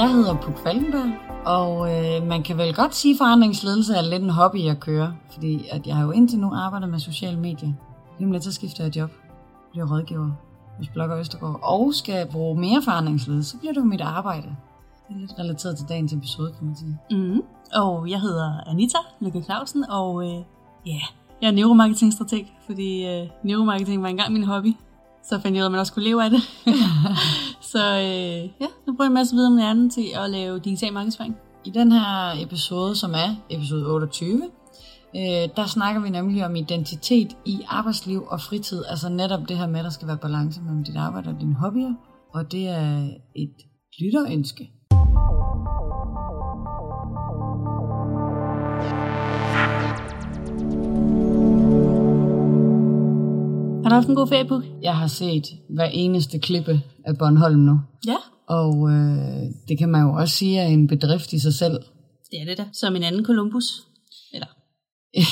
Jeg hedder Puk Falkenberg, og øh, man kan vel godt sige, at forandringsledelse er lidt en hobby, jeg kører. Fordi at jeg har jo indtil nu arbejdet med sociale medier. Lige om lidt, så skifter jeg job. Bliver rådgiver hos Blogger Østergaard. Og skal bruge mere forandringsledelse, så bliver det jo mit arbejde. Det er lidt relateret til dagens episode, kan man sige. Mm. Og jeg hedder Anita Lykke Clausen, og øh, ja, jeg er neuromarketingstrateg, fordi øh, neuromarketing var engang min hobby. Så fandt jeg ud af, at man også kunne leve af det. så øh, ja, nu bruger jeg en masse viden om hjernen til at lave digital markedsføring. I den her episode, som er episode 28, øh, der snakker vi nemlig om identitet i arbejdsliv og fritid. Altså netop det her med, at der skal være balance mellem dit arbejde og dine hobbyer. Og det er et lytterønske. Du haft en god ferie, Puk? Jeg har set hver eneste klippe af Bornholm nu. Ja, Og øh, det kan man jo også sige er en bedrift i sig selv. det er det da. Som en anden Columbus. Eller?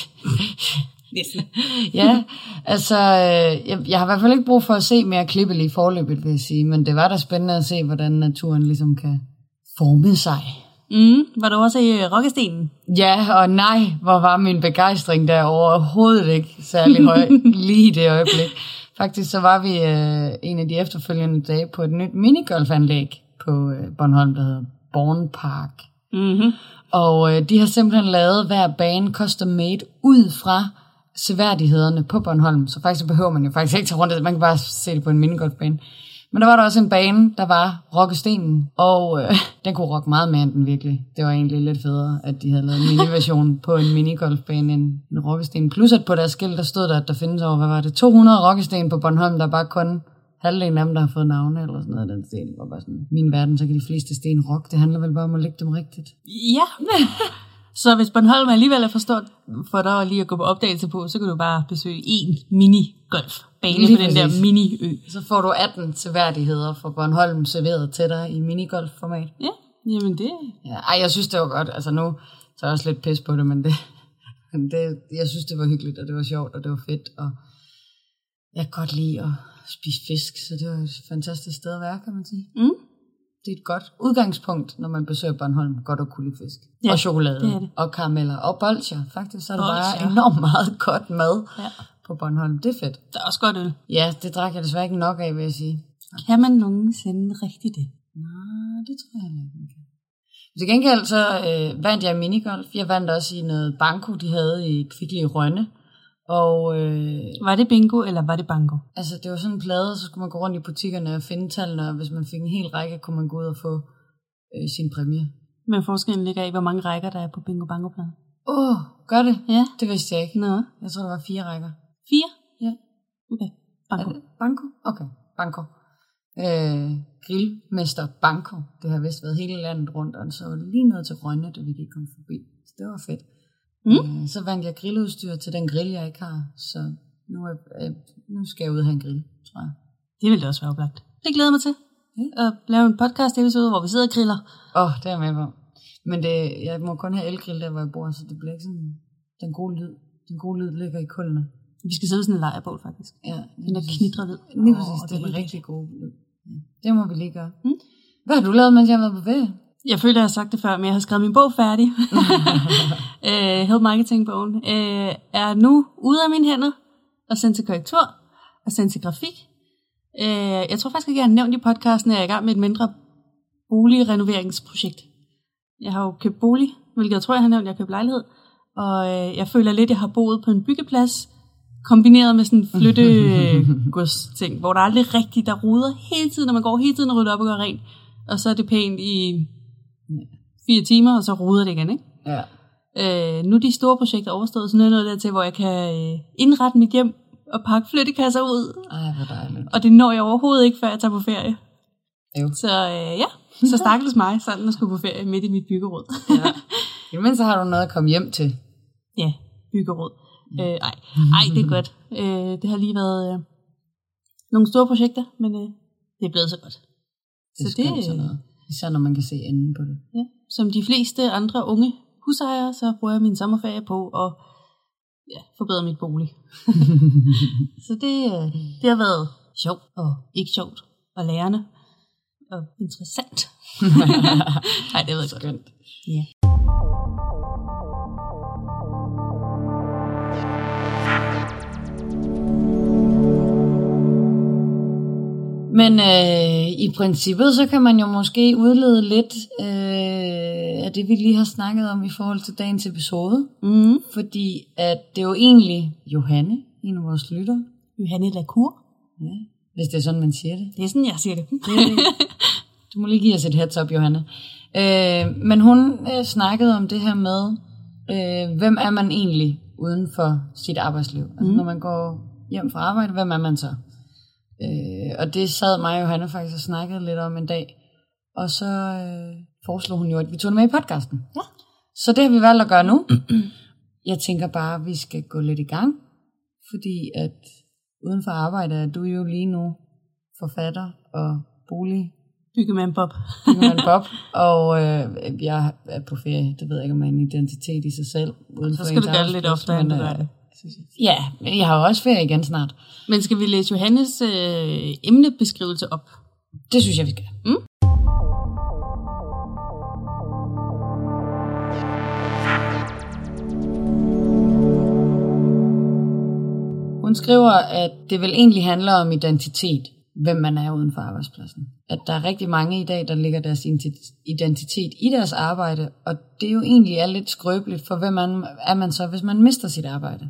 Ja, altså, øh, jeg, jeg har i hvert fald ikke brug for at se mere klippe lige forløbet, vil jeg sige. Men det var da spændende at se, hvordan naturen ligesom kan forme sig. Mm, var du også i Rokkestenen? Ja, og nej, hvor var min begejstring der overhovedet ikke særlig høj lige i det øjeblik. Faktisk så var vi øh, en af de efterfølgende dage på et nyt minigolfanlæg på øh, Bornholm, der hedder Born Park. Mm-hmm. Og øh, de har simpelthen lavet hver bane custom made ud fra seværdighederne på Bornholm. Så faktisk så behøver man jo faktisk ikke tage rundt, man kan bare se det på en minigolfbane. Men der var der også en bane, der var rockestenen, og øh, den kunne rocke meget mere end den virkelig. Det var egentlig lidt federe, at de havde lavet en mini-version på en minigolfbane end en rockesten. Plus at på deres skilt, der stod der, at der findes over, hvad var det, 200 rockesten på Bornholm, der bare kun halvdelen af dem, der har fået navne eller sådan noget den sten. Var bare sådan, min verden, så kan de fleste sten rock. Det handler vel bare om at lægge dem rigtigt. Ja. så hvis Bornholm alligevel er forstået for dig lige at gå på opdagelse på, så kan du bare besøge én mini-golf mini-golfbane Lige på den der præcis. mini-ø. Så får du 18 seværdigheder fra Bornholm serveret til dig i minigolfformat. Ja, jamen det... Ja, ej, jeg synes, det var godt. Altså nu så er jeg også lidt pis på det, men det, men det, jeg synes, det var hyggeligt, og det var sjovt, og det var fedt, og jeg kan godt lide at spise fisk, så det var et fantastisk sted at være, kan man sige. Mm. Det er et godt udgangspunkt, når man besøger Bornholm, godt at kunne lide fisk. Ja, og chokolade, det det. og karameller, og bolcher. Faktisk så er der bare enormt meget godt mad Ja. På Bornholm. Det er fedt. Der er også godt øl. Ja, det drak jeg desværre ikke nok af, vil jeg sige. Kan man nogensinde rigtigt det? Nej, det tror jeg ikke. Til gengæld så øh, vandt jeg minigolf. Jeg vandt også i noget banko, de havde i Kvickly Rønne. Og øh, Var det bingo, eller var det banko? altså, det var sådan en plade, så skulle man gå rundt i butikkerne og finde tallene, og hvis man fik en hel række, kunne man gå ud og få øh, sin præmie. Men forskellen ligger i, hvor mange rækker der er på bingo bango pladen. Åh, oh, gør det? Ja. Det vidste jeg ikke. Nå. Jeg tror, der var fire rækker. Fire? Ja. Okay. Banko. det Banko? Okay, Banko. Øh, grillmester Banko. Det har vist været hele landet rundt, og så lige ned til Rønne, da vi gik kom forbi. Så det var fedt. Mm. Øh, så vandt jeg grilludstyr til den grill, jeg ikke har. Så nu, er, øh, nu skal jeg ud og have en grill, tror jeg. Det ville det også være oplagt. Det glæder mig til. Ja. At lave en podcast episode, hvor vi sidder og griller. Åh, oh, det er jeg med på. Men det, jeg må kun have elgrill der, hvor jeg bor, så det bliver ikke sådan den gode lyd. Den gode lyd ligger i kullene. Vi skal sidde ved sådan en lejrbål, faktisk. Ja, Den der knitrer lyd. Lige præcis, det er det er en rigtig god lyd. Det må vi lige gøre. Mm. Hvad har du lavet, mens jeg har været på ferie? Jeg føler, jeg har sagt det før, men jeg har skrevet min bog færdig. uh, Help Marketing-bogen. Uh, er nu ude af mine hænder og sendt til korrektur og sendt til grafik. Uh, jeg tror faktisk ikke, jeg har nævnt i podcasten, at jeg er i gang med et mindre boligrenoveringsprojekt. Jeg har jo købt bolig, hvilket jeg tror, jeg har nævnt, jeg har købt lejlighed. Og uh, jeg føler lidt, at jeg har boet på en byggeplads, kombineret med sådan en flyttegods ting, hvor der aldrig rigtigt, der ruder hele tiden, når man går hele tiden og rydder op og gør rent. Og så er det pænt i fire timer, og så ruder det igen, ikke? Ja. Øh, nu er de store projekter overstået, så nu er jeg nået dertil, hvor jeg kan øh, indrette mit hjem og pakke flyttekasser ud. Ej, hvor dejligt. Og det når jeg overhovedet ikke, før jeg tager på ferie. Jo. Så øh, ja, så stakkels mig, sådan at skulle på ferie midt i mit byggeråd. Ja. Imens så har du noget at komme hjem til. ja, byggeråd. Øh, ej. ej, det er godt. Øh, det har lige været øh, nogle store projekter, men øh, det er blevet så godt. Det er Så det- sådan noget. Især når man kan se enden på det. Ja. Som de fleste andre unge husejere, så bruger jeg min sommerferie på at ja, forbedre mit bolig. så det, øh, det har været sjovt og ikke sjovt og lærende. og interessant. Nej, det ved jeg godt. Ja. Men øh, i princippet, så kan man jo måske udlede lidt øh, af det, vi lige har snakket om i forhold til dagens episode. Mm. Fordi at det er jo egentlig Johanne, en af vores lytter, Johanne Lacour. ja, hvis det er sådan, man siger det. Det er sådan, jeg siger det. Du må lige give os et heads up, Johanne. Øh, men hun øh, snakkede om det her med, øh, hvem er man egentlig uden for sit arbejdsliv? Altså når man går hjem fra arbejde, hvem er man så? Øh, og det sad mig og Johanne faktisk og snakkede lidt om en dag. Og så øh, foreslog hun jo, at vi tog det med i podcasten. Ja. Så det har vi valgt at gøre nu. Jeg tænker bare, at vi skal gå lidt i gang. Fordi at uden for arbejde er du jo lige nu forfatter og bolig Byggemand Bob. Byggemann Bob, og øh, jeg er på ferie. Det ved jeg ikke, om er en identitet i sig selv. Uden Så for skal ens du gøre det lidt oftere, end du gør øh, det. Ja, jeg har jo også ferie igen snart. Men skal vi læse Johannes øh, emnebeskrivelse op? Det synes jeg, vi skal. Mm. Hun skriver, at det vel egentlig handler om identitet, hvem man er uden for arbejdspladsen. At der er rigtig mange i dag, der ligger deres identitet i deres arbejde, og det er jo egentlig er lidt skrøbeligt, for hvem man, er man så, hvis man mister sit arbejde.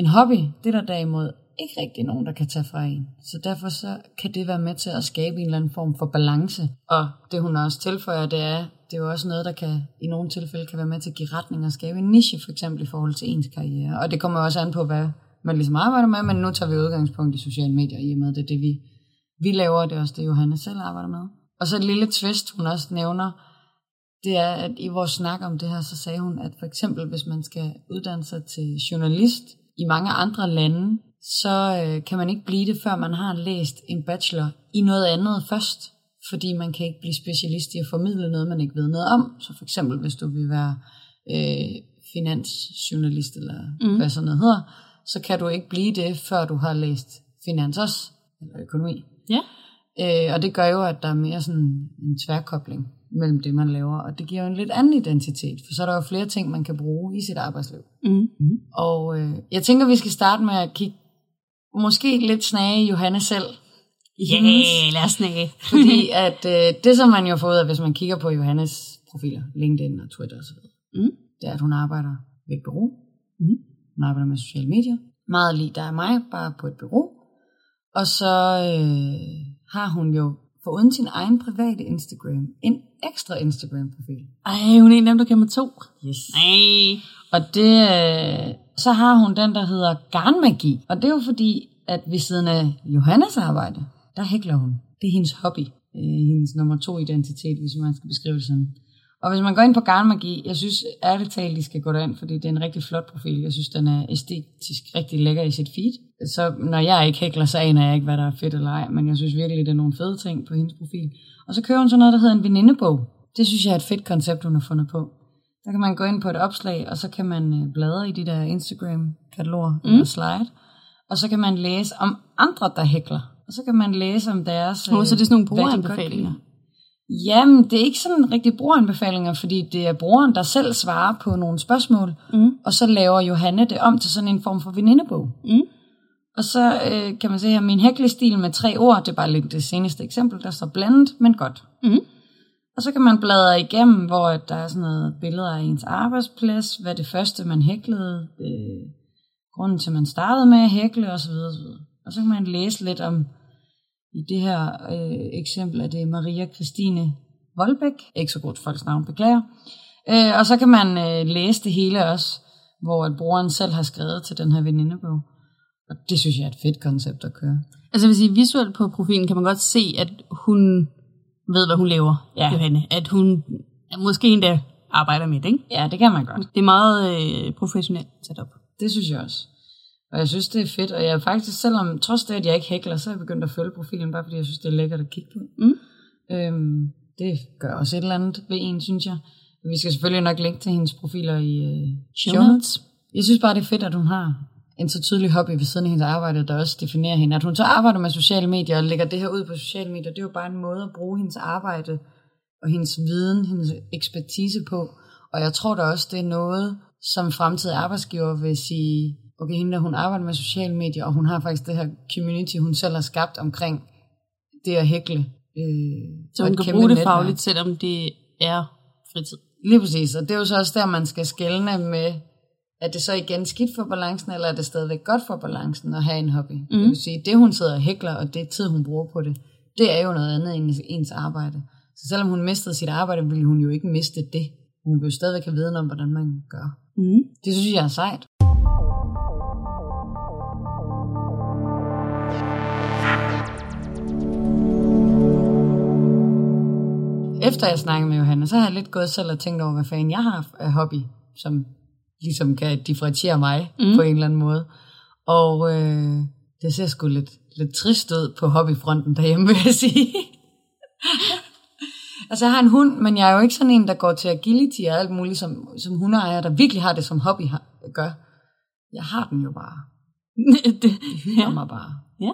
En hobby, det er der derimod ikke rigtig nogen, der kan tage fra en. Så derfor så kan det være med til at skabe en eller anden form for balance. Og det hun også tilføjer, det er, det er jo også noget, der kan i nogle tilfælde kan være med til at give retning og skabe en niche, for eksempel i forhold til ens karriere. Og det kommer også an på, hvad man ligesom arbejder med, men nu tager vi udgangspunkt i sociale medier, i og med, det er det, vi, vi laver, det er også det, Johanna selv arbejder med. Og så et lille twist, hun også nævner, det er, at i vores snak om det her, så sagde hun, at for eksempel, hvis man skal uddanne sig til journalist i mange andre lande, så øh, kan man ikke blive det, før man har læst en bachelor i noget andet først, fordi man kan ikke blive specialist i at formidle noget, man ikke ved noget om. Så for eksempel, hvis du vil være øh, finansjournalist, eller mm. hvad sådan noget hedder, så kan du ikke blive det, før du har læst finans også, eller økonomi. Ja. Øh, og det gør jo, at der er mere sådan en tværkobling mellem det, man laver, og det giver jo en lidt anden identitet, for så er der jo flere ting, man kan bruge i sit arbejdsliv. Mm. Og øh, jeg tænker, vi skal starte med at kigge måske lidt snage i Johanne selv. Ja, hendes, lad os snage. fordi at øh, det, som man jo får ud af, hvis man kigger på Johannes profiler, LinkedIn og Twitter osv., Mm. det er, at hun arbejder ved et bureau. Mm. Hun arbejder med sociale medier. Meget lige der er mig, bare på et bureau. Og så øh, har hun jo foruden sin egen private Instagram, en ekstra Instagram-profil. Ej, hun er en af dem, der kan med to. Yes. Nej. Og det, øh, så har hun den, der hedder garnmagi. Og det er jo fordi, at ved siden af Johannes arbejde, der hækler hun. Det er hendes hobby. Øh, hendes nummer to identitet, hvis man skal beskrive det sådan. Og hvis man går ind på garnmagi, jeg synes ærligt talt, I skal gå derind, fordi det er en rigtig flot profil. Jeg synes, den er æstetisk rigtig lækker i sit feed. Så når jeg ikke hækler, så aner jeg ikke, hvad der er fedt eller ej, men jeg synes virkelig, det er nogle fede ting på hendes profil. Og så kører hun sådan noget, der hedder en venindebog. Det synes jeg er et fedt koncept, hun har fundet på. Der kan man gå ind på et opslag, og så kan man øh, bladre i de der Instagram-kataloger mm. eller slide. Og så kan man læse om andre, der hækler. Og så kan man læse om deres... Åh, så det er sådan nogle de brugeranbefalinger. Jamen, det er ikke sådan rigtig brugeranbefalinger, fordi det er brugeren, der selv svarer på nogle spørgsmål, Mm. og så laver Johanne det om til sådan en form for venindebog. Mm. Og så øh, kan man se her, min hæklestil med tre ord, det er bare lidt det seneste eksempel, der står blandet, men godt. Mm. Og så kan man bladre igennem, hvor der er sådan noget billeder af ens arbejdsplads, hvad det første, man hæklede, øh, grunden til, man startede med at hækle osv. osv. Og så kan man læse lidt om, i det her øh, eksempel, er det Maria Christine Voldbæk, ikke så godt folks navn, beklager. Øh, og så kan man øh, læse det hele også, hvor at brugeren selv har skrevet til den her venindebog. Og det synes jeg er et fedt koncept at køre. Altså jeg vil sige, visuelt på profilen kan man godt se, at hun ved, hvad hun laver, Ja. Johanne. At hun måske endda arbejder med det, ikke? Ja, det kan man godt. Det er meget øh, professionelt sat op. Det synes jeg også. Og jeg synes, det er fedt. Og jeg er faktisk, selvom trods det, at jeg ikke hækler, så er jeg begyndt at følge profilen, bare fordi jeg synes, det er lækkert at kigge på. Mm. Øhm, det gør også et eller andet ved en, synes jeg. Vi skal selvfølgelig nok linke til hendes profiler i øh, show notes. Jeg synes bare, det er fedt, at hun har en så tydelig hobby ved siden af hendes arbejde, der også definerer hende. At hun så arbejder med sociale medier og lægger det her ud på sociale medier, det er jo bare en måde at bruge hendes arbejde og hendes viden, hendes ekspertise på. Og jeg tror da også, det er noget, som fremtidige arbejdsgiver vil sige, okay, hende der, hun arbejder med sociale medier, og hun har faktisk det her community, hun selv har skabt omkring det at hækle. Øh, Så hun kan bruge det netværk. fagligt, selvom det er fritid. Lige præcis, og det er jo så også der, man skal skelne med, er det så igen skidt for balancen, eller er det stadigvæk godt for balancen at have en hobby? Mm. Det vil sige, det hun sidder og hækler, og det tid, hun bruger på det, det er jo noget andet end ens arbejde. Så selvom hun mistede sit arbejde, ville hun jo ikke miste det. Hun vil jo stadigvæk have viden om, hvordan man gør. Mm. Det synes jeg er sejt. Efter jeg snakkede med Johanna, så har jeg lidt gået selv og tænkt over, hvad fanden jeg har af hobby, som ligesom kan differentiere mig mm. på en eller anden måde. Og øh, det ser sgu lidt, lidt trist ud på hobbyfronten derhjemme, vil jeg sige. altså jeg har en hund, men jeg er jo ikke sådan en, der går til agility og alt muligt, som, som hundeejer, der virkelig har det som hobby har, gør. Jeg har den jo bare. det, Det hygger Ja. mig bare. ja.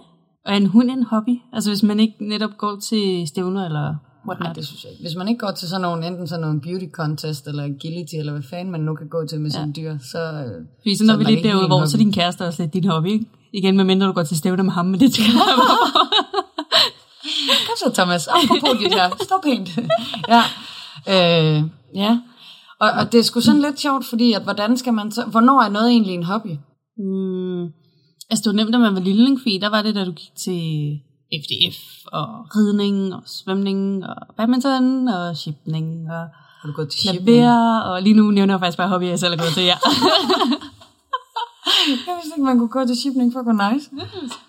Og er en hund en hobby? Altså hvis man ikke netop går til stævner eller Nej, det synes jeg ikke. Hvis man ikke går til sådan nogle, enten sådan nogle beauty contest, eller agility, eller hvad fanden man nu kan gå til med ja. sine dyr, så... Fordi så når vi lidt derude, hvor så din kæreste også lidt din hobby, ikke? Igen, med mindre du går til stævner med ham, men det tænker jeg på. Kom så, Thomas. Apropos dit her. Stå pænt. ja. Øh, ja. Og, og det er sgu sådan lidt sjovt, fordi at hvordan skal man så... Hvornår er noget egentlig en hobby? Mm, altså det var nemt, da man var lille, ikke? fordi der var det, da du gik til FDF og ridning og svømning og badminton og shipning og Har du gået til klaver, og lige nu nævner jeg faktisk bare hobby, jeg selv er gået til, ja. Jeg vidste ikke, man kunne gå til shipping for at gå nice.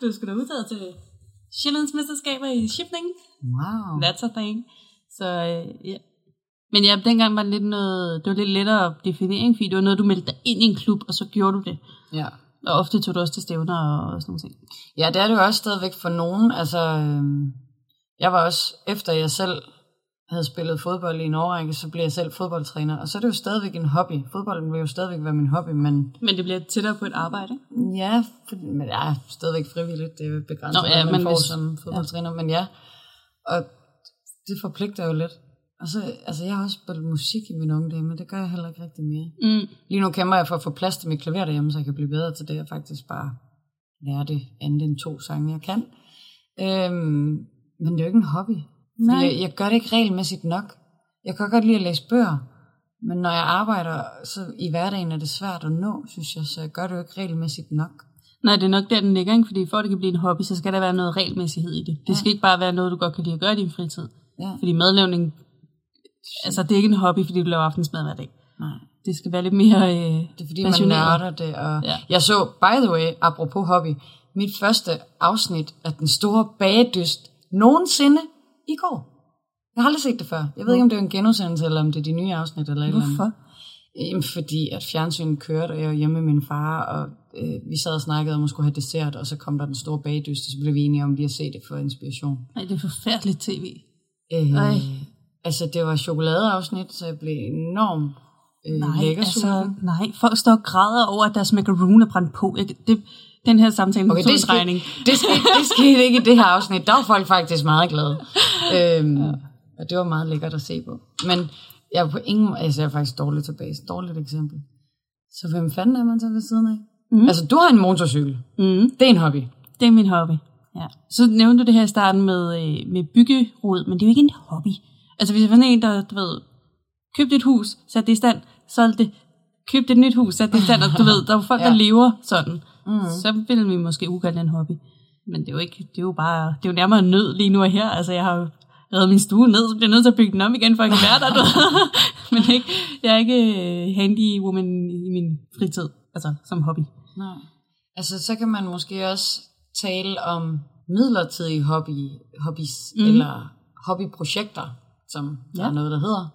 du skulle da udtaget til Sjællands mesterskaber i shipning. Wow. That's a thing. Så øh, ja. Men ja, dengang var det lidt noget, det var lidt lettere definering, fordi det var noget, du meldte dig ind i en klub, og så gjorde du det. Ja. Og ofte tog du også til stævner og, sådan nogle ting. Ja, det er det jo også stadigvæk for nogen. Altså, øhm, jeg var også, efter jeg selv havde spillet fodbold i en årrække, så blev jeg selv fodboldtræner. Og så er det jo stadigvæk en hobby. Fodbolden vil jo stadigvæk være min hobby, men Men det bliver tættere på et arbejde, ja, for, men jeg er stadigvæk frivilligt. Det er begrænset, Nå, ja, ja, man men får hvis- som fodboldtræner. Ja. Men ja, og det forpligter jo lidt. Og så, altså jeg har også spillet musik i mine unge dage, men det gør jeg heller ikke rigtig mere. Mm. Lige nu kæmper jeg for at få plads til mit klaver derhjemme, så jeg kan blive bedre til det, og faktisk bare lære det andet end to sange, jeg kan. Øhm, men det er jo ikke en hobby. Nej. Jeg, jeg gør det ikke regelmæssigt nok. Jeg kan godt lide at læse bøger, men når jeg arbejder så i hverdagen, er det svært at nå, synes jeg, så jeg gør det jo ikke regelmæssigt nok. Nej, det er nok der, den ligger, ikke? fordi for at det kan blive en hobby, så skal der være noget regelmæssighed i det. Det skal ikke bare være noget, du godt kan lide at gøre i din fritid. Ja. Fordi madlavning, altså det er ikke en hobby, fordi du laver aftensmad hver dag. Nej. Det skal være lidt mere øh, Det er fordi, man passioneret. nørder det. Og Ja. Jeg så, by the way, apropos hobby, mit første afsnit af Den Store Bagedyst nogensinde i går. Jeg har aldrig set det før. Jeg ved ikke, om det er en genudsendelse, eller om det er de nye afsnit, eller et eller andet. Hvorfor? Jamen, fordi at fjernsynet kørte, og jeg var hjemme med min far, og øh, vi sad og snakkede om at skulle have dessert, og så kom der den store bagedyst, og så blev vi enige om lige at se det for inspiration. Nej, det er forfærdeligt tv. Øh, Ej. Altså, det var chokoladeafsnit, så jeg blev enormt øh, Nej, lækker altså, nej, folk står og græder over, at deres macaroon er brændt på. Jeg, det, den her samtale Okay, det, skete, det, skete, det skete ikke i det her afsnit. Der var folk faktisk meget glade. Øhm, ja. Og det var meget lækkert at se på. Men jeg er på ingen måde, altså jeg er faktisk dårligt tilbage. Dårligt eksempel. Så hvem fanden er man så ved siden af? Mm. Altså, du har en motorcykel. Mm, Det er en hobby. det er min hobby. Ja. Så nævnte du det her i starten med, øh, med byggerod, men det er jo ikke en hobby. Altså hvis jeg var sådan en, der, du ved, købte et hus, satte det i stand, solgte det, købte et nyt hus, satte det i stand, og du ved, der er folk, ja. Der lever sådan. Mm. Så vil vi måske ukalde en hobby. Men det er jo ikke, det er jo bare, det er jo nærmere nød lige nu og her. Altså jeg har jo reddet min stue ned, så bliver jeg nødt til at bygge den om igen, for jeg kan være der. Du. Men ikke, jeg er ikke øh, handy woman i min fritid, altså som hobby. Nej. Altså, så kan man måske også tale om midlertidige hobby, hobbies, mm. eller hobbyprojekter, som ja. der er noget, der hedder,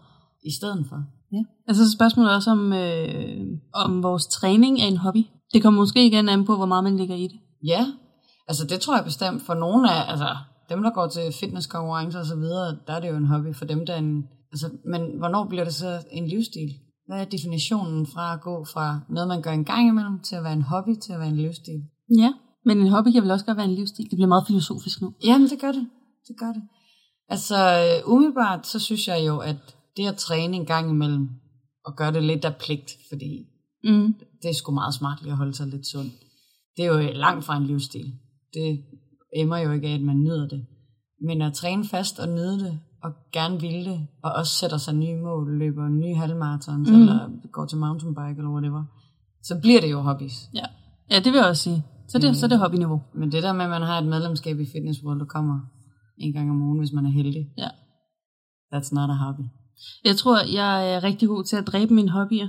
i stedet for. Ja. Altså så spørgsmålet er også om, øh, om vores træning er en hobby. Det kommer måske igen an på, hvor meget man ligger i det. Ja, altså det tror jeg bestemt for nogle af, altså dem der går til fitnesskonkurrencer og så videre, der er det jo en hobby for dem, der er en, altså, men hvornår bliver det så en livsstil? hvad er definitionen fra at gå fra noget, man gør en gang imellem, til at være en hobby, til at være en livsstil? Ja, men en hobby kan vel også godt være en livsstil. Det bliver meget filosofisk nu. Jamen, det gør det. Det gør det. Altså, øh, umiddelbart, så synes jeg jo, at det at træne en gang imellem, og gøre det lidt af pligt, fordi Mm. det er sgu meget smart lige at holde sig lidt sund. Det er jo langt fra en livsstil. Det emmer jo ikke af, at man nyder det. Men at træne fast og nyde det, og gerne ville det, og også sætter sig nye mål, løber nye halvmarathons, mm. eller går til mountainbike, eller whatever, så bliver det jo hobbies. Ja. ja, det vil jeg også sige. Så det, så er det hobbyniveau. Men det der med, at man har et medlemskab i Fitness World, der kommer en gang om ugen, hvis man er heldig, Ja. that's not a hobby. Jeg tror, jeg er rigtig god til at dræbe mine hobbyer.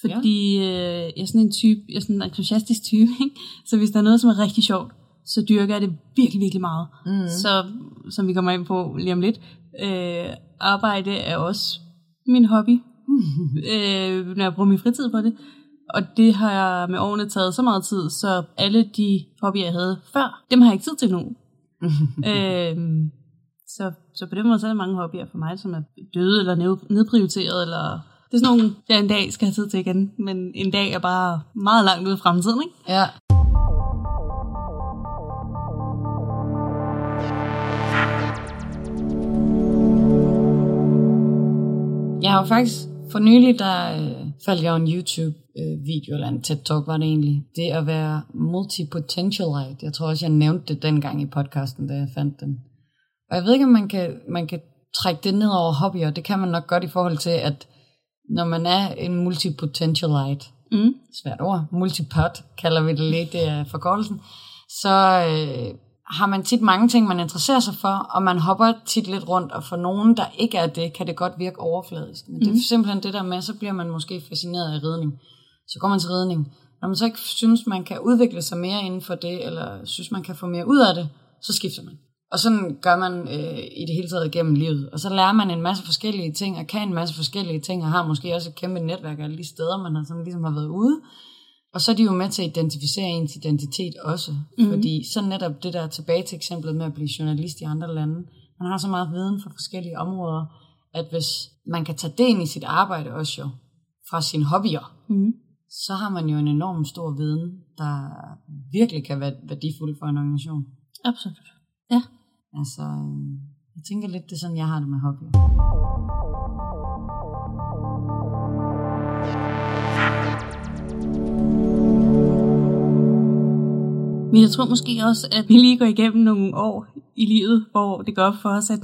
Fordi ja. øh, jeg er sådan en type, jeg er sådan en entusiastisk type, ikke? Så hvis der er noget, som er rigtig sjovt, så dyrker jeg det virkelig, virkelig meget. Mm. Så, som vi kommer ind på lige om lidt, øh, arbejde er også min hobby, øh, når jeg bruger min fritid på det. Og det har jeg med årene taget så meget tid, så alle de hobbyer, jeg havde før, dem har jeg ikke tid til nu. øh, så, så på den måde så er der mange hobbyer for mig, som er døde eller ned- nedprioriteret, eller det er sådan nogle, jeg en dag skal have tid til igen, men en dag er bare meget langt ude i fremtiden, ikke? Ja. Jeg har jo faktisk for nylig, der øh, faldt jeg over en YouTube-video, eller en TED-talk var det egentlig. Det at være multipotentialite. Jeg tror også, jeg nævnte det dengang i podcasten, da jeg fandt den. Og jeg ved ikke, om man kan, man kan trække det ned over hobbyer. Det kan man nok godt i forhold til, at når man er en multipotentialite, Mm. svært ord, multipot kalder vi det lidt, det er forkortelsen, så øh, har man tit mange ting, man interesserer sig for, og man hopper tit lidt rundt, og for nogen, der ikke er det, kan det godt virke overfladisk. Men det er simpelthen det der med, så bliver man måske fascineret af ridning. Så går man til ridning. Når man så ikke synes, man kan udvikle sig mere inden for det, eller synes, man kan få mere ud af det, så skifter man. Og sådan gør man øh, i det hele taget gennem livet. Og så lærer man en masse forskellige ting, og kan en masse forskellige ting, og har måske også et kæmpe netværk af de steder, man har, sådan ligesom har været ude. Og så er de jo med til at identificere ens identitet også. Mm. Fordi så netop det der tilbage til eksemplet med at blive journalist i andre lande. Man har så meget viden fra forskellige områder, at hvis man kan tage det ind i sit arbejde også jo, fra sine hobbyer, Mm. Så har man jo en enorm stor viden, der virkelig kan være værdifuld for en organisation. Absolut. Ja. Altså, øh, jeg tænker lidt, det er sådan, jeg har det med hobbyer. Men jeg tror måske også, at vi lige går igennem nogle år i livet, hvor det går op for os, at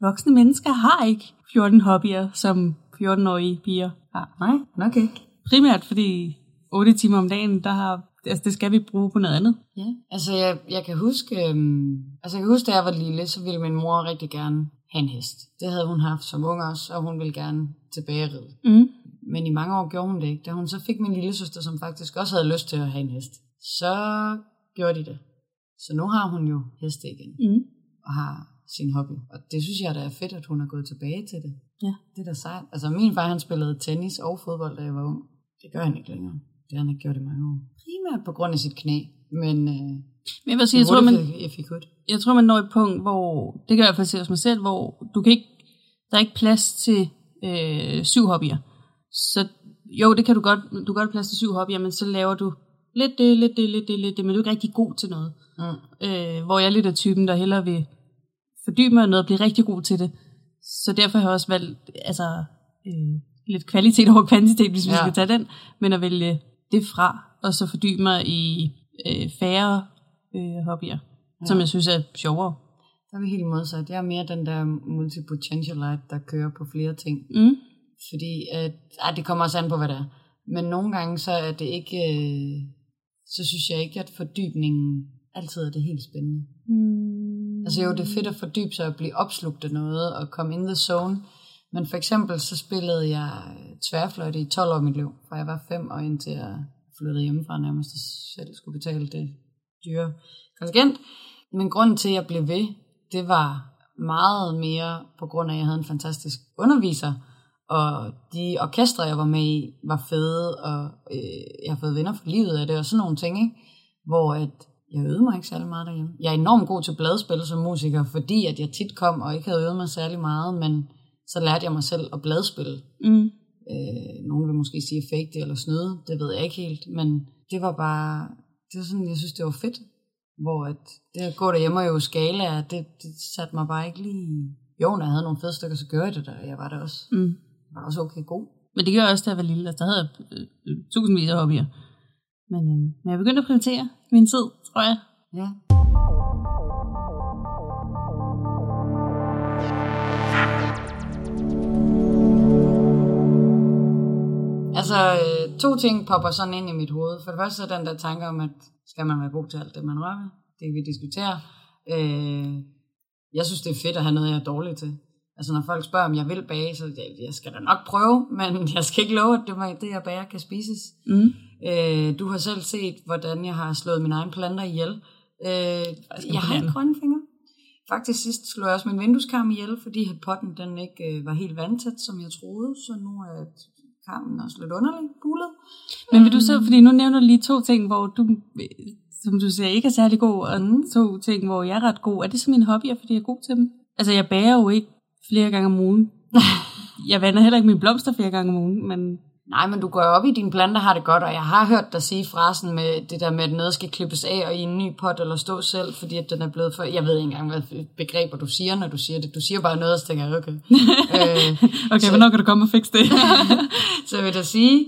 voksne mennesker har ikke 14 hobbyer, som 14-årige piger har. Nej, nok ikke. Primært fordi 8 timer om dagen, der har, altså det skal vi bruge på noget andet. Ja, altså jeg, jeg kan huske, øhm, altså jeg kan huske, da jeg var lille, så ville min mor rigtig gerne have en hest. Det havde hun haft som ung også, og hun ville gerne tilbage ride. Mm. Men i mange år gjorde hun det ikke. Da hun så fik min lille søster, som faktisk også havde lyst til at have en hest, så gjorde de det. Så nu har hun jo heste igen, Mm. og har sin hobby. Og det synes jeg, der er fedt, at hun er gået tilbage til det. Ja. Det er da sejt. Altså min far, han spillede tennis og fodbold, da jeg var ung. Det gør han ikke længere. Det har han ikke gjort i mange år. Primært på grund af sit knæ. Men øh, Men jeg vil sige, jeg tror, man, he could. jeg tror, man når et punkt, hvor, det kan jeg se hos mig selv, hvor du kan ikke, der er ikke plads til øh, syv hobbyer. Så jo, det kan du godt, du kan godt plads til syv hobbyer, men så laver du lidt det, lidt det, lidt det, lidt det, men du er ikke rigtig god til noget. Mm. Øh, hvor jeg er lidt af typen, der hellere vil fordybe mig noget og blive rigtig god til det. Så derfor har jeg også valgt altså, øh, lidt kvalitet over kvantitet, hvis vi Ja. skal tage den, men at vælge det fra, og så fordybe mig i øh, færre øh, hobbyer, ja. som jeg synes er sjovere. Der er vi helt modsat. Jeg er mere den der multipotentialite, der kører på flere ting. Mm. Fordi at, ej, det kommer også an på, hvad det er. Men nogle gange, så er det ikke, øh, så synes jeg ikke, at fordybningen altid er det helt spændende. Mm. Altså jo, det er fedt at fordybe sig og blive opslugt af noget og komme in the zone. Men for eksempel så spillede jeg øh, tværfløjte i 12 år i mit liv, fra jeg var 5 og indtil jeg flyttede hjemmefra nærmest og selv skulle betale det dyre kontingent. Men grunden til, at jeg blev ved, det var meget mere på grund af, at jeg havde en fantastisk underviser, og de orkestre, jeg var med i, var fede, og øh, jeg har fået venner for livet af det, og sådan nogle ting, ikke? hvor at jeg øvede mig ikke særlig meget derhjemme. Jeg er enormt god til bladspil som musiker, fordi at jeg tit kom og ikke havde øvet mig særlig meget, men så lærte jeg mig selv at bladspille. Mm. Øh, nogen vil måske sige fake det eller snyde, det ved jeg ikke helt, men det var bare, det var sådan, jeg synes, det var fedt. Hvor at det at gå derhjemme og jo skala, det, det satte mig bare ikke lige... Jo, når jeg havde nogle fede stykker, så gjorde jeg det der, jeg var der også. Mm. Var også okay god. Men det gjorde jeg også, da jeg var lille. Altså, der havde jeg øh, øh, tusindvis af hobbyer. Men, øh, men jeg begyndte at prioritere min tid, tror jeg. Ja. Altså, øh, to ting popper sådan ind i mit hoved. For det første er den der tanke om, at skal man være god til alt det, man rører ved? Det vi diskuterer. Øh, jeg synes, det er fedt at have noget, jeg er dårlig til. Altså, når folk spørger, om jeg vil bage, så jeg, jeg skal da nok prøve, men jeg skal ikke love, at det, det jeg bager, kan spises. Mm. Øh, du har selv set, hvordan jeg har slået mine egne planter ihjel. Øh, jeg har ikke grønne fingre. Faktisk sidst slog jeg også min vindueskarm ihjel, fordi potten den ikke øh, var helt vandtæt, som jeg troede. Så nu er karmen også lidt underlig bulet. Men vil du så, fordi nu nævner du lige to ting, hvor du, som du siger, ikke er særlig god, og Mm. to ting, hvor jeg er ret god. Er det så mine hobbyer, fordi jeg er god til dem? Altså, jeg bager jo ikke flere gange om ugen. jeg vander heller ikke mine blomster flere gange om ugen, men Nej, men du går op i dine planter, har det godt, og jeg har hørt dig sige frasen med det der med, at noget skal klippes af og i en ny pot eller stå selv, fordi at den er blevet for... Jeg ved ikke engang, hvad begreber du siger, når du siger det. Du siger bare noget, og så tænker jeg, okay. øh, okay, Så- hvornår kan du komme og fikse det? så jeg vil da sige,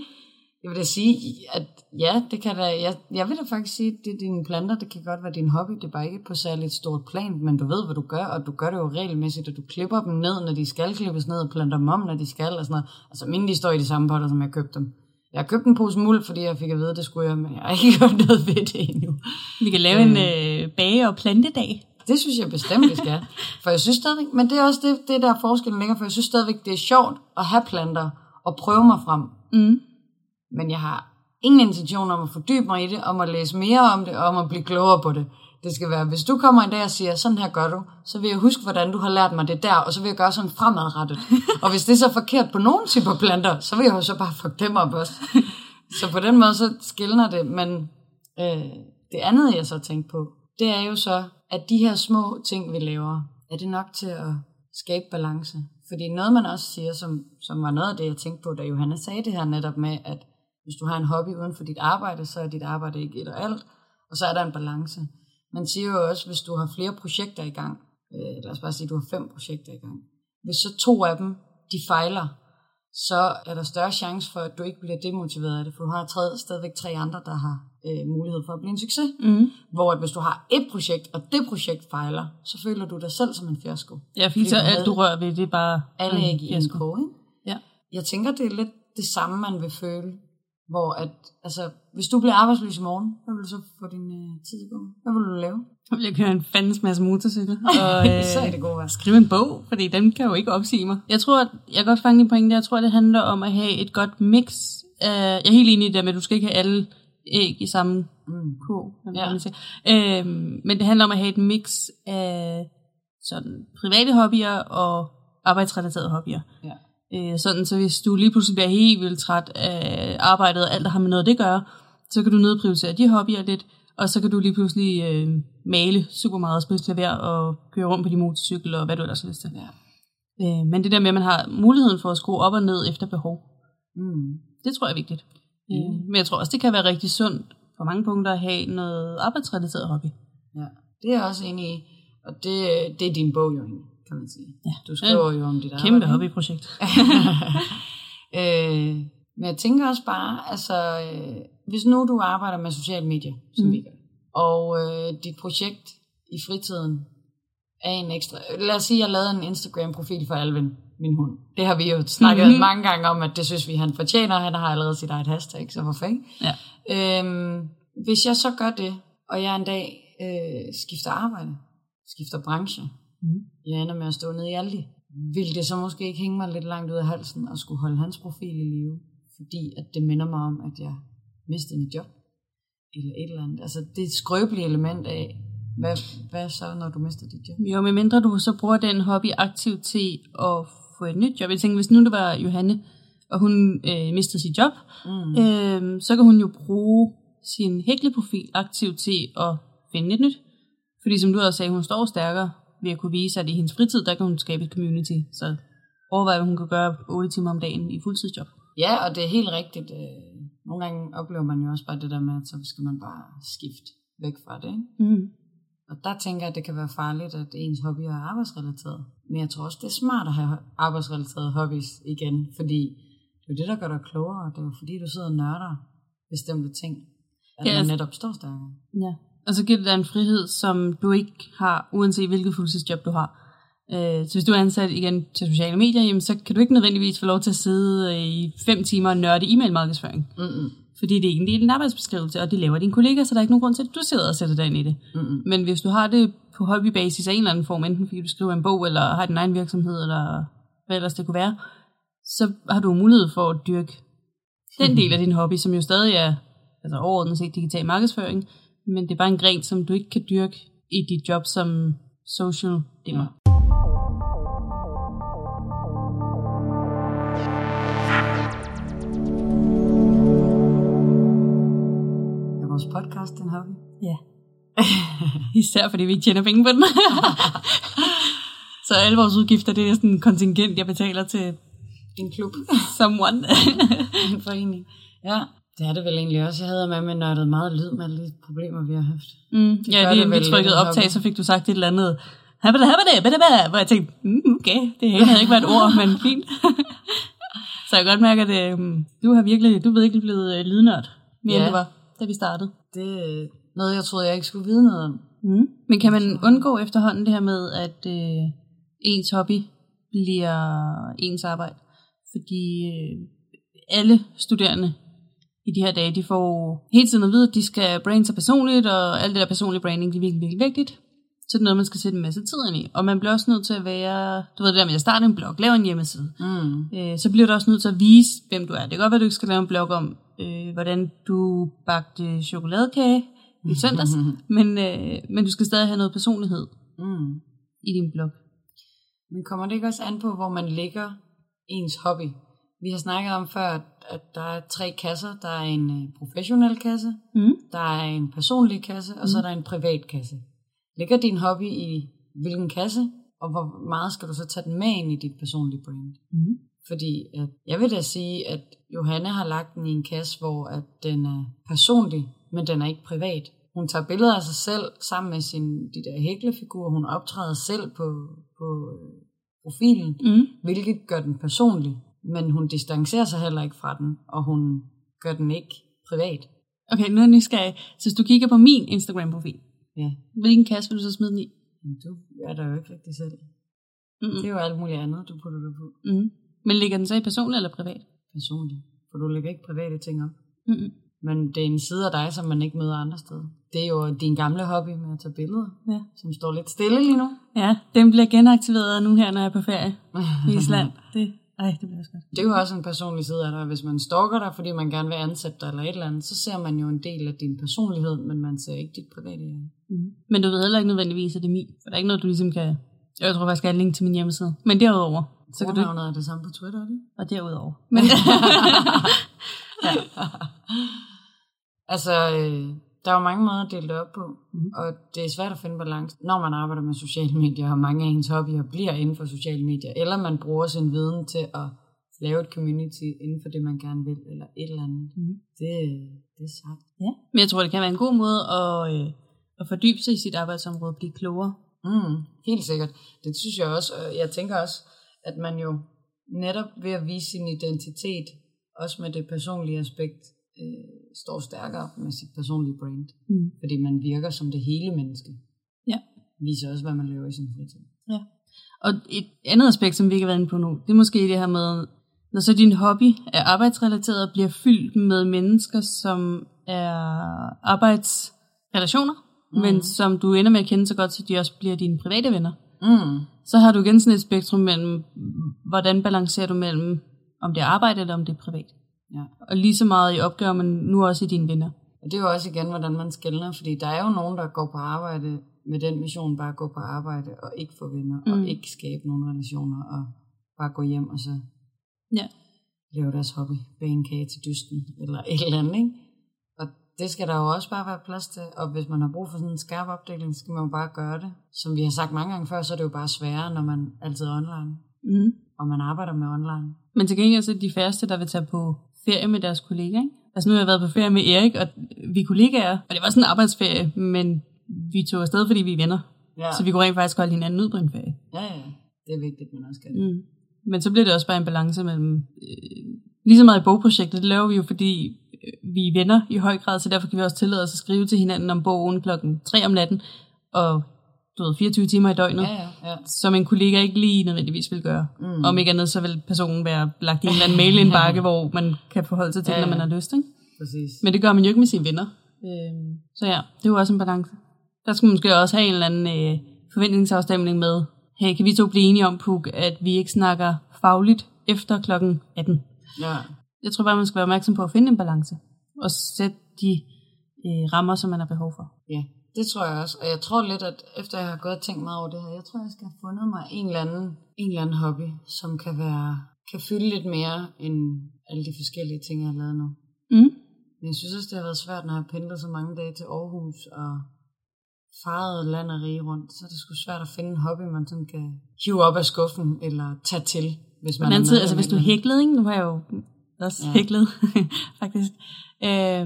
jeg vil da sige, at ja, det kan da, jeg, jeg vil da faktisk sige, at det er dine planter, det kan godt være din hobby, det er bare ikke på særligt stort plan, men du ved, hvad du gør, og du gør det jo regelmæssigt, og du klipper dem ned, når de skal klippes ned, og planter dem om, når de skal, og sådan noget. Altså mine, de står i de samme potter, som jeg købte dem. Jeg har købt en pose muld, fordi jeg fik at vide, at det skulle jeg, men jeg har ikke gjort noget ved det endnu. Vi kan lave en øh, bage- og plantedag. Det synes jeg bestemt, vi skal. For jeg synes stadigvæk, men det er også det, det der er forskellen ligger, for jeg synes stadigvæk, det er sjovt at have planter og prøve mig frem. Mm. Men jeg har ingen intention om at fordybe mig i det, om at læse mere om det, og om at blive klogere på det. Det skal være, hvis du kommer en dag og siger, sådan her gør du, så vil jeg huske, hvordan du har lært mig det der, og så vil jeg gøre sådan fremadrettet. og hvis det er så forkert på nogle typer planter, så vil jeg jo så bare fuck dem op også. så på den måde, så skiller det. Men øh, det andet, jeg så tænkte på, det er jo så, at de her små ting, vi laver, er det nok til at skabe balance? Fordi noget, man også siger, som, som var noget af det, jeg tænkte på, da Johanna sagde det her netop med, at hvis du har en hobby uden for dit arbejde, så er dit arbejde ikke et og alt, og så er der en balance. Man siger jo også, hvis du har flere projekter i gang, øh, lad os bare sige, at du har fem projekter i gang, hvis så to af dem, de fejler, så er der større chance for, at du ikke bliver demotiveret af det, for du har tredje, stadigvæk tre andre, der har øh, mulighed for at blive en succes. Mm. Hvor at hvis du har et projekt, og det projekt fejler, så føler du dig selv som en fiasko. Ja, fordi så alt du rører ved, det er bare... Alle æg i en fiasko. ikke? Ja. Jeg tænker, det er lidt det samme, man vil føle. Hvor at, altså, hvis du bliver arbejdsløs i morgen, hvad vil du så få din øh, tid til? Hvad vil du lave? Så vil jeg køre en fandens masse motorcykel. Og, så er det være. skrive en bog, fordi den kan jo ikke opsige mig. Jeg tror, at jeg kan godt fange din pointe. Jeg tror, det handler om at have et godt mix. Uh, jeg er helt enig i det med, at du skal ikke have alle æg i samme Mm. eller Ja. Øhm, men det handler om at have et mix af sådan private hobbyer og arbejdsrelaterede hobbyer. Ja. Øh, sådan, så hvis du lige pludselig bliver helt vildt træt af arbejdet og alt, der har med noget det at gøre, så kan du nedprioritere de hobbyer lidt, og så kan du lige pludselig øh, male super meget, spille klaver og køre rundt på din motorcykel og hvad du ellers har lyst til. Ja. Øh, men det der med, at man har muligheden for at skrue op og ned efter behov, Mm. det tror jeg er vigtigt. Mm. Øh, men jeg tror også, det kan være rigtig sundt på mange punkter at have noget arbejdsrelateret hobby. Ja, det er jeg også enig i. Og det, det er din bog jo egentlig, kan man sige. Ja. Du skriver jo om dit Kæmpe arbejde. hobbyprojekt. øh, men jeg tænker også bare, altså, øh, hvis nu du arbejder med sociale medier, som Mm. vi gør, og øh, dit projekt i fritiden er en ekstra... Lad os sige, at jeg lavede en Instagram-profil for Alvin, min hund. Det har vi jo snakket Mhm. mm-hmm. mange gange om, at det synes vi, han fortjener. Han har allerede sit eget hashtag, så hvorfor ikke? Ja. Øhm, hvis jeg så gør det, og jeg en dag øh, skifter arbejde, skifter branche, Mm. jeg ender med at stå nede i Aldi, vil det så måske ikke hænge mig lidt langt ud af halsen og skulle holde hans profil i live, fordi at det minder mig om, at jeg mistede mit job, eller et eller andet. Altså det er et skrøbeligt element af, hvad, hvad så, når du mister dit job? Jo, medmindre du så bruger den hobby aktivt til at få et nyt job. Jeg tænker, hvis nu det var Johanne, og hun øh, mistede sit job, mm. øh, så kan hun jo bruge sin hækleprofil aktivt til at finde et nyt. Fordi som du også sagde, hun står stærkere ved at kunne vise, at i hendes fritid, der kan hun skabe et community. Så overvej, hvad hun kan gøre 8 timer om dagen i fuldtidsjob. Ja, og det er helt rigtigt. øh, Nogle gange oplever man jo også bare det der med, at så skal man bare skifte væk fra det. Ikke? Mm. Og der tænker jeg, at det kan være farligt, at ens hobby er arbejdsrelateret. Men jeg tror også, det er smart at have arbejdsrelaterede hobbies igen, fordi det er det, der gør dig klogere. Det er jo fordi, du sidder og nørder bestemte ting, at Ja, man netop står stærkere. Ja. Og så giver det dig en frihed, som du ikke har, uanset hvilket fuldtidsjob du har. Øh, så hvis du er ansat igen til sociale medier, jamen, så kan du ikke nødvendigvis få lov til at sidde øh, i fem timer og nørde e-mail-markedsføring. Mm-mm. Fordi det er ikke en din arbejdsbeskrivelse, og det laver dine kollegaer, så der er ikke nogen grund til, at du sidder og sætter dig ind i det. Mm-mm. Men hvis du har det på hobbybasis af en eller anden form, enten fordi du skriver en bog, eller har din egen virksomhed, eller hvad ellers det kunne være, så har du mulighed for at dyrke den del af din hobby, som jo stadig er altså overordnet set digital markedsføring, men det er bare en gren, som du ikke kan dyrke i dit job som social dimmer. Er vores podcast en hobby? Ja. Især fordi vi ikke tjener penge på den. så alle vores udgifter, det er sådan en kontingent, jeg betaler til En klub. someone. en forening. Ja, det er det vel egentlig også. Jeg havde med med nørdet meget lyd med alle de problemer, vi har haft. Mm, ja, det lige vi trykkede optag, så fik du sagt et eller andet. Habba habba det, habba det, hvor jeg tænkte, mm, okay, det havde ikke været et ord, men fint. så jeg kan godt mærke, at øh, du har virkelig, du er virkelig blevet øh, lydnørd, mere Ja. end du var, da vi startede. Det er noget, jeg troede, jeg ikke skulle vide noget om. Mm. Men kan man undgå efterhånden det her med, at øh, ens hobby bliver ens arbejde? Fordi øh, alle studerende i de her dage, de får hele tiden at vide, at de skal brande sig personligt, og alt det der personlige branding, det er virkelig, virkelig vigtigt. Så det er noget, man skal sætte en masse tid ind i. Og man bliver også nødt til at være, du ved det der med at starte en blog, lave en hjemmeside. Mm. Øh, så bliver du også nødt til at vise, hvem du er. Det kan godt være, at du ikke skal lave en blog om, øh, hvordan du bagte chokoladekage i søndags, men, øh, men du skal stadig have noget personlighed Mm. i din blog. Men kommer det ikke også an på, hvor man lægger ens hobby? Vi har snakket om før, at, at der er tre kasser. Der er en øh, professionel kasse, Mm. der er en personlig kasse, og så er der en privat kasse. Ligger din hobby i hvilken kasse, og hvor meget skal du så tage den med ind i dit personlige brand? Mm. Fordi at, jeg vil da sige, at Johanne har lagt den i en kasse, hvor at den er personlig, men den er ikke privat. Hun tager billeder af sig selv sammen med sin, de der hæklefigurer. Hun optræder selv på, på øh, profilen, Mm. hvilket gør den personlig. Men hun distancerer sig heller ikke fra den, og hun gør den ikke privat. Okay, nu er jeg nysgerrig. Så hvis du kigger på min Instagram-profil, Ja, hvilken kasse vil du så smide den i? men du er der jo ikke rigtig selv. Mm. Det er jo alt muligt andet, du putter det på Mm. Men ligger den så i personlig eller privat? personligt. For du lægger ikke private ting op. Mm. Men det er en side af dig, som man ikke møder andre steder. Det er jo din gamle hobby med at tage billeder, Ja. som står lidt stille lige nu. ja, den bliver genaktiveret nu her, når jeg er på ferie i Island. Det, ej, det bliver også godt. Det er jo også en personlig side af dig. Hvis man stalker dig, fordi man gerne vil ansætte dig eller et eller andet, så ser man jo en del af din personlighed, men man ser ikke dit private. Mm. Men du ved heller ikke nødvendigvis, at det er min. For der er ikke noget, du ligesom kan... Jeg tror faktisk, jeg har link til min hjemmeside. Men derudover, så kan du ikke... Er det samme på Twitter, er det? ikke? Og derudover. Men, Altså, øh, der er jo mange måder at dele det op på, Mhm. mm. og det er svært at finde balance, når man arbejder med sociale medier, og mange af ens hobbyer bliver inden for sociale medier, eller man bruger sin viden til at lave et community inden for det, man gerne vil, eller et eller andet. Mhm. Det, det er sejt. ja. Men jeg tror, det kan være en god måde at, øh, at fordybe sig i sit arbejdsområde og blive klogere. Mm, helt sikkert. Det synes jeg også, og jeg tænker også, at man jo netop ved at vise sin identitet, også med det personlige aspekt, øh, står stærkere med sit personlige brand. Mm. Fordi man virker som det hele menneske. Ja. Viser også, hvad man laver i sin fritid. Ja. Og et andet aspekt, som vi ikke har været inde på nu, det er måske det her med, når så din hobby er arbejdsrelateret og bliver fyldt med mennesker, som er arbejdsrelationer, mm. men som du ender med at kende så godt, så de også bliver dine private venner. Mm. Så har du igen sådan et spektrum mellem, hvordan balancerer du mellem, om det er arbejde eller om det er privat. Ja. Og lige så meget i opgaver, men nu også i dine venner. Og det er jo også igen, hvordan man skældner, fordi der er jo nogen, der går på arbejde med den mission, bare at gå på arbejde og ikke få venner, mm. Og ikke skabe nogle relationer, og bare gå hjem og så Ja. lave deres hobby, bage en kage til dysten, eller et eller andet, ikke? Og det skal der jo også bare være plads til, og hvis man har brug for sådan en skarp opdeling, så skal man jo bare gøre det. Som vi har sagt mange gange før, så er det jo bare sværere, når man altid er online, Mm. og man arbejder med online. Men til gengæld så er de færreste, der vil tage på ferie med deres kollegaer. Ikke? Altså nu har jeg været på ferie med Erik, og vi er kollegaer, og det var sådan en arbejdsferie, men vi tog afsted, fordi vi er venner. Ja. Så vi kunne rent faktisk holde hinanden ud på en ferie. ja, ja. Det er vigtigt, man også kan. Mm. Men så bliver det også bare en balance mellem, øh, lige så meget i bogprojektet, det laver vi jo, fordi øh, vi er venner i høj grad, så derfor kan vi også tillade os at skrive til hinanden om bogen klokken 3 om natten, og du ved, 24 timer i døgnet, Ja, ja, ja. som en kollega ikke lige nødvendigvis vil gøre. Mm. Om ikke andet, så vil personen være lagt i en eller anden mailindbakke, hvor man kan forholde sig til, Ja, når man ja. har lyst. Ikke? Præcis. Men det gør man jo ikke med sine venner. Øh, så ja, det er jo også en balance. Der skulle man måske også have en eller anden øh, forventningsafstemning med, hey, kan vi to blive enige om, Puk, at vi ikke snakker fagligt efter klokken 18? Ja. Jeg tror bare, man skal være opmærksom på at finde en balance, og sætte de øh, rammer, som man har behov for. Ja, det tror jeg også. Og jeg tror lidt, at efter jeg har gået og tænkt meget over det her, jeg tror, jeg skal have fundet mig en eller anden, en eller anden hobby, som kan være kan fylde lidt mere end alle de forskellige ting, jeg har lavet nu. Mm. Men jeg synes også, det har været svært, når jeg har pendlet så mange dage til Aarhus og faret land og rige rundt. Så er det sgu svært at finde en hobby, man sådan kan hive op af skuffen eller tage til, hvis På man den anden er side, altså hvis du hæklede, ikke? nu har jeg jo også ja. hæklet, faktisk. Øh,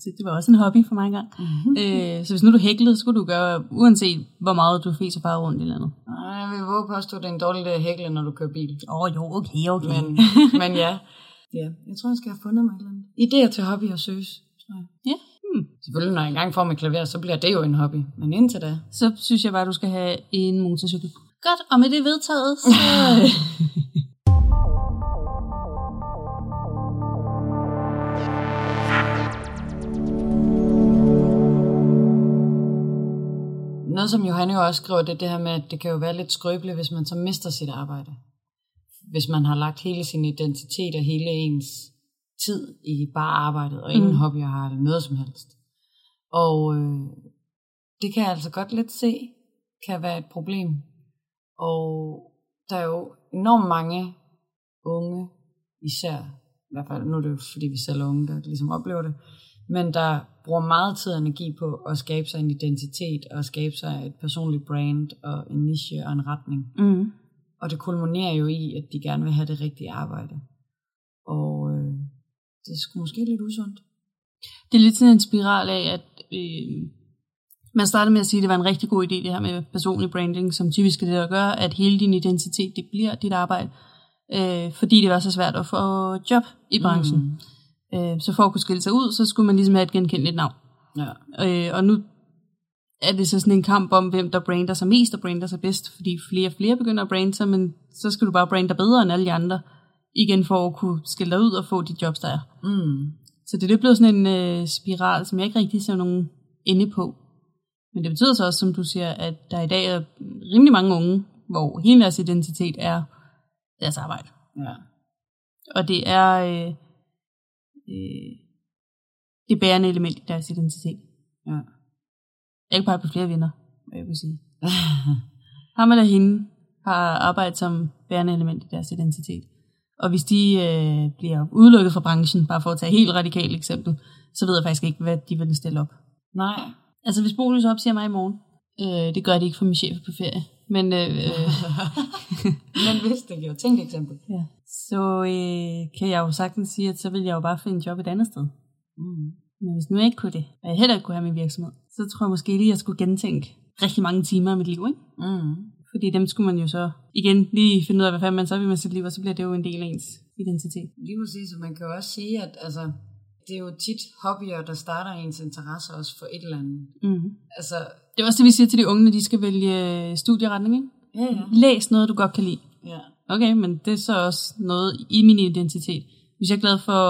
så det var også en hobby for mig engang. Mhm. Øh, så hvis nu du hæklede, så skulle du gøre, uanset hvor meget du fes og farve rundt i landet. Nej, jeg vil våge påstå, at det er en dårlig idé at hækle, når du kører bil. Åh oh, jo, okay, okay. Men, men ja. ja, jeg tror, jeg skal have fundet mig et eller andet. Idéer til hobby og søs, tror jeg. Ja. Hmm. Selvfølgelig, når jeg engang får mit klaver, så bliver det jo en hobby. Men indtil da, Så synes jeg bare, du skal have en motorcykel. Godt, og med det vedtaget, så... noget som Johanne jo også skriver, det er det her med, at det kan jo være lidt skrøbeligt, hvis man så mister sit arbejde. Hvis man har lagt hele sin identitet og hele ens tid i bare arbejdet, og ingen Mm. hobbyer har eller noget som helst. Og øh, det kan jeg altså godt lidt se, kan være et problem. Og der er jo enormt mange unge, især, i hvert fald nu er det jo fordi vi selv er unge, der ligesom oplever det, men der bruger meget tid og energi på at skabe sig en identitet, og skabe sig et personligt brand, og en niche og en retning. mm. Og det kulminerer jo i, at de gerne vil have det rigtige arbejde. Og øh, det er sgu måske lidt usundt. Det er lidt sådan en spiral af, at øh, man startede med at sige, at det var en rigtig god idé, det her med personlig branding, som typisk er det, der gør, at hele din identitet, det bliver dit arbejde. Øh, fordi det var så svært at få job i branchen. Mm. Øh, så for at kunne skille sig ud, så skulle man ligesom have et genkendeligt navn. Ja. Øh, og nu er det så sådan en kamp om, hvem der brander sig mest og brander sig bedst, fordi flere og flere begynder at brande sig, men så skal du bare brande dig bedre end alle de andre, igen for at kunne skille dig ud og få de jobs, der er. Mm. Så det er blevet sådan en øh, spiral, som jeg ikke rigtig ser nogen ende på. Men det betyder så også, som du siger, at der i dag er rimelig mange unge, hvor hele deres identitet er deres arbejde. Ja. Og det er øh, øh, det bærende element i deres identitet. Ja. Jeg kan bare på flere venner, hvad jeg vil sige. Ham eller hende har arbejdet som bærende element i deres identitet. Og hvis de øh, bliver udelukket fra branchen, bare for at tage et helt radikalt eksempel, så ved jeg faktisk ikke, hvad de vil stille op. Nej. Altså hvis Bolus opsiger mig i morgen, øh, det gør de ikke for min chef på ferie, men øh, Men hvis det giver tænkt eksempel. ja. så øh, kan jeg jo sagtens sige, at så vil jeg jo bare finde job et andet sted. Mm. Men hvis nu jeg ikke kunne det, og jeg heller ikke kunne have min virksomhed, så tror jeg måske lige, at jeg skulle gentænke rigtig mange timer af mit liv, ikke? Mm. Fordi dem skulle man jo så igen lige finde ud af, hvad fanden man så vil med sit liv, og så bliver det jo en del af ens identitet. Lige præcis, og man kan jo også sige, at altså, det er jo tit hobbyer, der starter ens interesse også for et eller andet. Mm. Altså, Det er også det, vi siger til de unge, når de skal vælge studieretning, ikke? ja, ja. Læs noget, du godt kan lide. ja. Okay, men det er så også noget i min identitet. Hvis jeg er glad for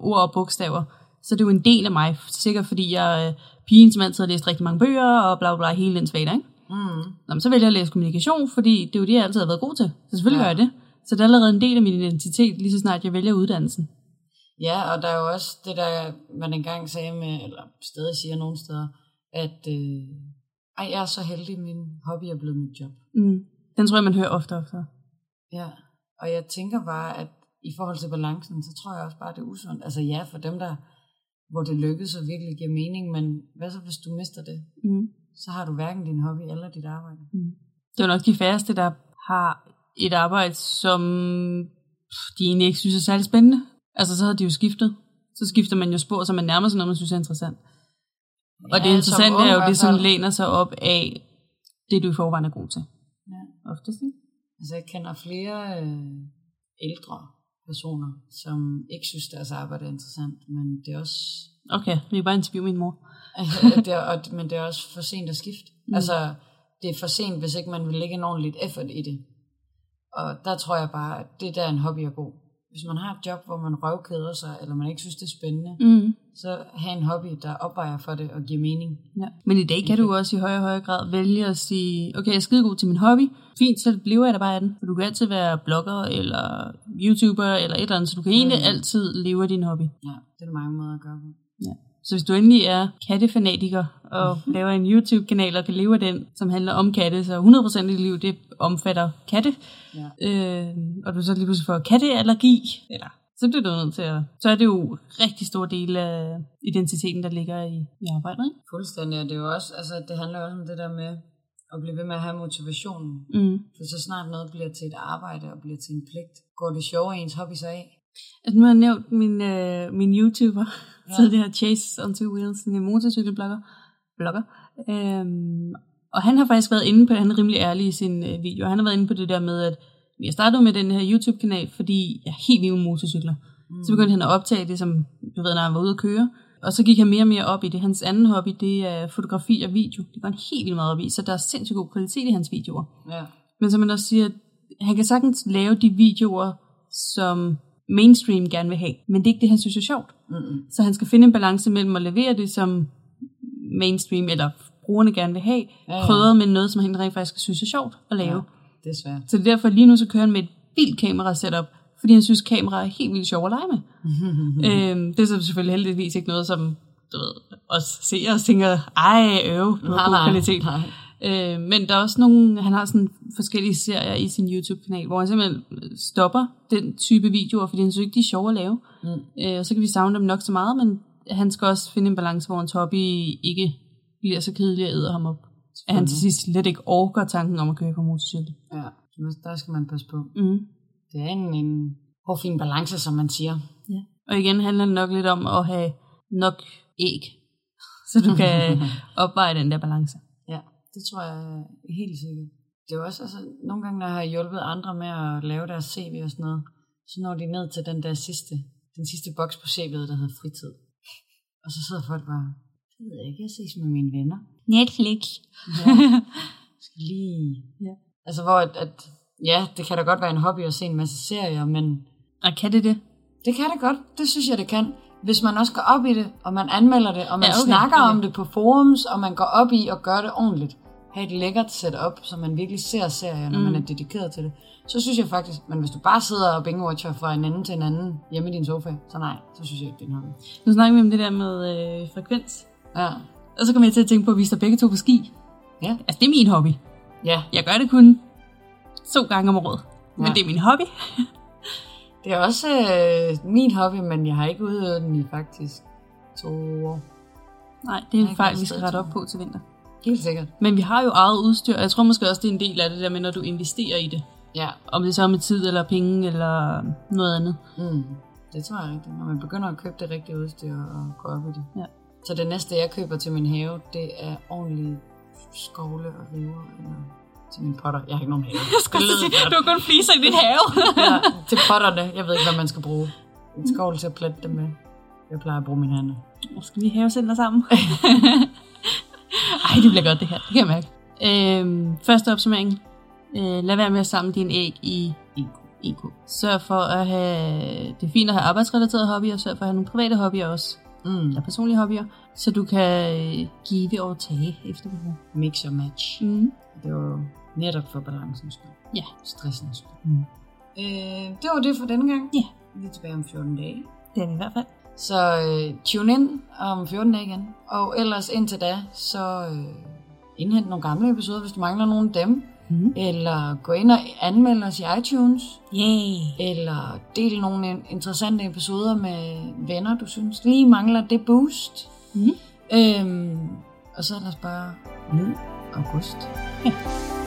ord og bogstaver, så er det jo en del af mig. Sikkert fordi jeg er pigen, som altid har læst rigtig mange bøger, og bla bla bla, hele den svag, ikke? Mm. Nå, men så vælger jeg at læse kommunikation, fordi det er jo det, jeg altid har været god til. Så selvfølgelig ja. gør jeg det. Så det er allerede en del af min identitet, lige så snart jeg vælger uddannelsen. Ja, og der er jo også det der, man engang sagde med, eller stadig siger nogle steder, at øh, ej, jeg er så heldig, min hobby er blevet mit job. Mm. Den tror jeg, man hører ofte og ofte. Ja, og jeg tænker bare, at i forhold til balancen, så tror jeg også bare, det er usundt. Altså ja, for dem, der, hvor det lykkes og virkelig giver mening, men hvad så, hvis du mister det? Mm. Så har du hverken din hobby eller dit arbejde. Det er nok de færreste, der har et arbejde, som de egentlig ikke synes er særlig spændende. Altså, så havde de jo skiftet. Så skifter man jo spor, så man nærmer sig noget, man synes er interessant. Og det Ja, interessante ung er jo det, som læner sig op af det, du i forvejen er god til. Ja. Oftest, ikke? Altså, jeg kender flere øh, ældre personer, som ikke synes, deres arbejde er interessant, men det er også, Okay, vi kan bare interviewe min mor. det er, og, men det er også for sent at skifte. Mm. Altså, det er for sent, hvis ikke man vil lægge en ordentligt effort i det. Og der tror jeg bare, at det der er en hobby er god. Hvis man har et job, hvor man røvkeder sig, eller man ikke synes, det er spændende, Mm. så have en hobby, der opvejer for det og giver mening. Ja. Men i dag kan du også i højere og højere grad vælge at sige, okay, jeg er skide god til min hobby. Fint, så lever jeg da bare af den. For du kan altid være blogger, eller YouTuber, eller et eller andet. Så du kan egentlig Mm. altid leve af din hobby. Ja, det er der mange måder at gøre på. Ja. Så hvis du endelig er kattefanatiker og laver en YouTube-kanal og kan leve af den, som handler om katte, så 100% af dit liv, det omfatter katte, Ja. øh, og du så lige pludselig får katteallergi, eller så bliver du nødt til at... Så er det jo rigtig stor del af identiteten, der ligger i, i arbejdet, ikke? Fuldstændig, og det er jo også, altså det handler også om det der med at blive ved med at have motivationen. Mm. For så snart noget bliver til et arbejde og bliver til en pligt, går det sjove ens hobby så af. Altså, nu har jeg nævnt min, øh, min YouTuber, Ja. tidligere Chase on Two Wheels, en motorcykelblogger. Blogger. Øhm, og han har faktisk været inde på, han er rimelig ærlig i sin øh, video, han har været inde på det der med, at jeg startede med den her YouTube-kanal, fordi jeg er helt vild med motorcykler. Mm. Så begyndte han at optage det, som du ved, når han var ude at køre. Og så gik han mere og mere op i det. Hans anden hobby, det er fotografi og video. Det går han helt vildt meget op i, så der er sindssygt god kvalitet i hans videoer. Ja. Men som man også siger, han kan sagtens lave de videoer, som mainstream gerne vil have. Men det er ikke det, han synes er sjovt. Mm-mm. Så han skal finde en balance mellem at levere det, som mainstream eller brugerne gerne vil have, Ja, ja, prøvet med noget, som han rent faktisk synes er sjovt at lave. ja. Er svært. Så derfor lige nu så kører han med et vildt kamera setup, fordi han synes, kamera er helt vildt sjov at lege med. øhm, det er så selvfølgelig heldigvis ikke noget, som du ved, os ser og tænker, ej, øv, du har god kvalitet. Nej. Øh, men der er også nogle, han har sådan forskellige serier i sin YouTube-kanal, hvor han simpelthen stopper den type videoer, fordi han synes ikke, de er sjove at lave. Mm. Øh, og så kan vi savne dem nok så meget, men han skal også finde en balance, hvor hans hobby ikke bliver så kedelig at æde ham op. At han til sidst slet ikke orker tanken om at køre på motorcykel. Ja, der skal man passe på. Mm. Det er en, en hård fin balance, som man siger. Ja. Og igen handler det nok lidt om at have nok æg, så du kan opveje den der balance. Det tror jeg er helt sikkert. Det er også, altså, nogle gange, når jeg har hjulpet andre med at lave deres CV og sådan noget, så når de ned til den der sidste, den sidste boks på CV'et, der hedder fritid. Og så sidder folk bare, det ved jeg ikke, jeg ses med mine venner. Netflix. Ja. skal lige... Ja. Altså, hvor at, at, ja, det kan da godt være en hobby at se en masse serier, men Og kan det det? det kan det godt. Det synes jeg, det kan. Hvis man også går op i det, og man anmelder det, og man Ja, okay, snakker okay. okay. om det på forums, og man går op i at gøre det ordentligt, have et lækkert setup, så man virkelig ser serier, når mm. man er dedikeret til det, så synes jeg faktisk, men hvis du bare sidder og binge-watcher fra en ende til en anden hjemme i din sofa, så nej, så synes jeg ikke, det er hobby. Nu snakker vi om det der med øh, frekvens. Ja. Og så kommer jeg til at tænke på, at vi står begge to på ski. Ja. Altså, det er min hobby. Ja, Jeg gør det kun to gange om året. Men Ja. det er min hobby. det er også øh, min hobby, men jeg har ikke udøvet den i faktisk to år. Nej, det er en fejl, vi skal rette op på til vinter. Helt sikkert. Men vi har jo eget udstyr, og jeg tror måske også, det er en del af det der med, når du investerer i det. Ja, Om det så er med tid eller penge eller noget andet. Mm, det tror jeg rigtigt. Når man begynder at købe det rigtige udstyr og gå op i det. Ja. Så det næste, jeg køber til min have, det er ordentlige skovle og river. Eller til mine potter. Jeg har ikke nogen have. Det lyder godt. du har kun fliser i din have. ja, til potterne. Jeg ved ikke, hvad man skal bruge. En skovl til at plette dem med. Jeg plejer at bruge min hænder. Nu skal vi have center sammen. Ej, det bliver godt det her. Det kan jeg mærke. Øhm, første opsummering. Øh, lad være med at samle dine æg i En 1K. Sørg for at have... Det er fint at have arbejdsrelaterede hobbyer, og sørg for at have nogle private hobbyer også. Mm. Eller personlige hobbyer. Så du kan øh, give og tage efter behov. Mix og match. Mm. Det var jo netop for balancens skyld. Ja. Stressens skyld. Mm. Øh, det var det for denne gang. Ja. Vi er tilbage om 14 dage. Det er vi i hvert fald. Så øh, tune ind om 14 dage igen. Og ellers indtil da, så øh, indhent nogle gamle episoder, hvis du mangler nogle af dem. Mm. Eller gå ind og anmelde os i iTunes. Yay. Eller del nogle in- interessante episoder med venner, du synes lige mangler det boost. Mm. Øhm, og så ellers bare nyd august. Ja.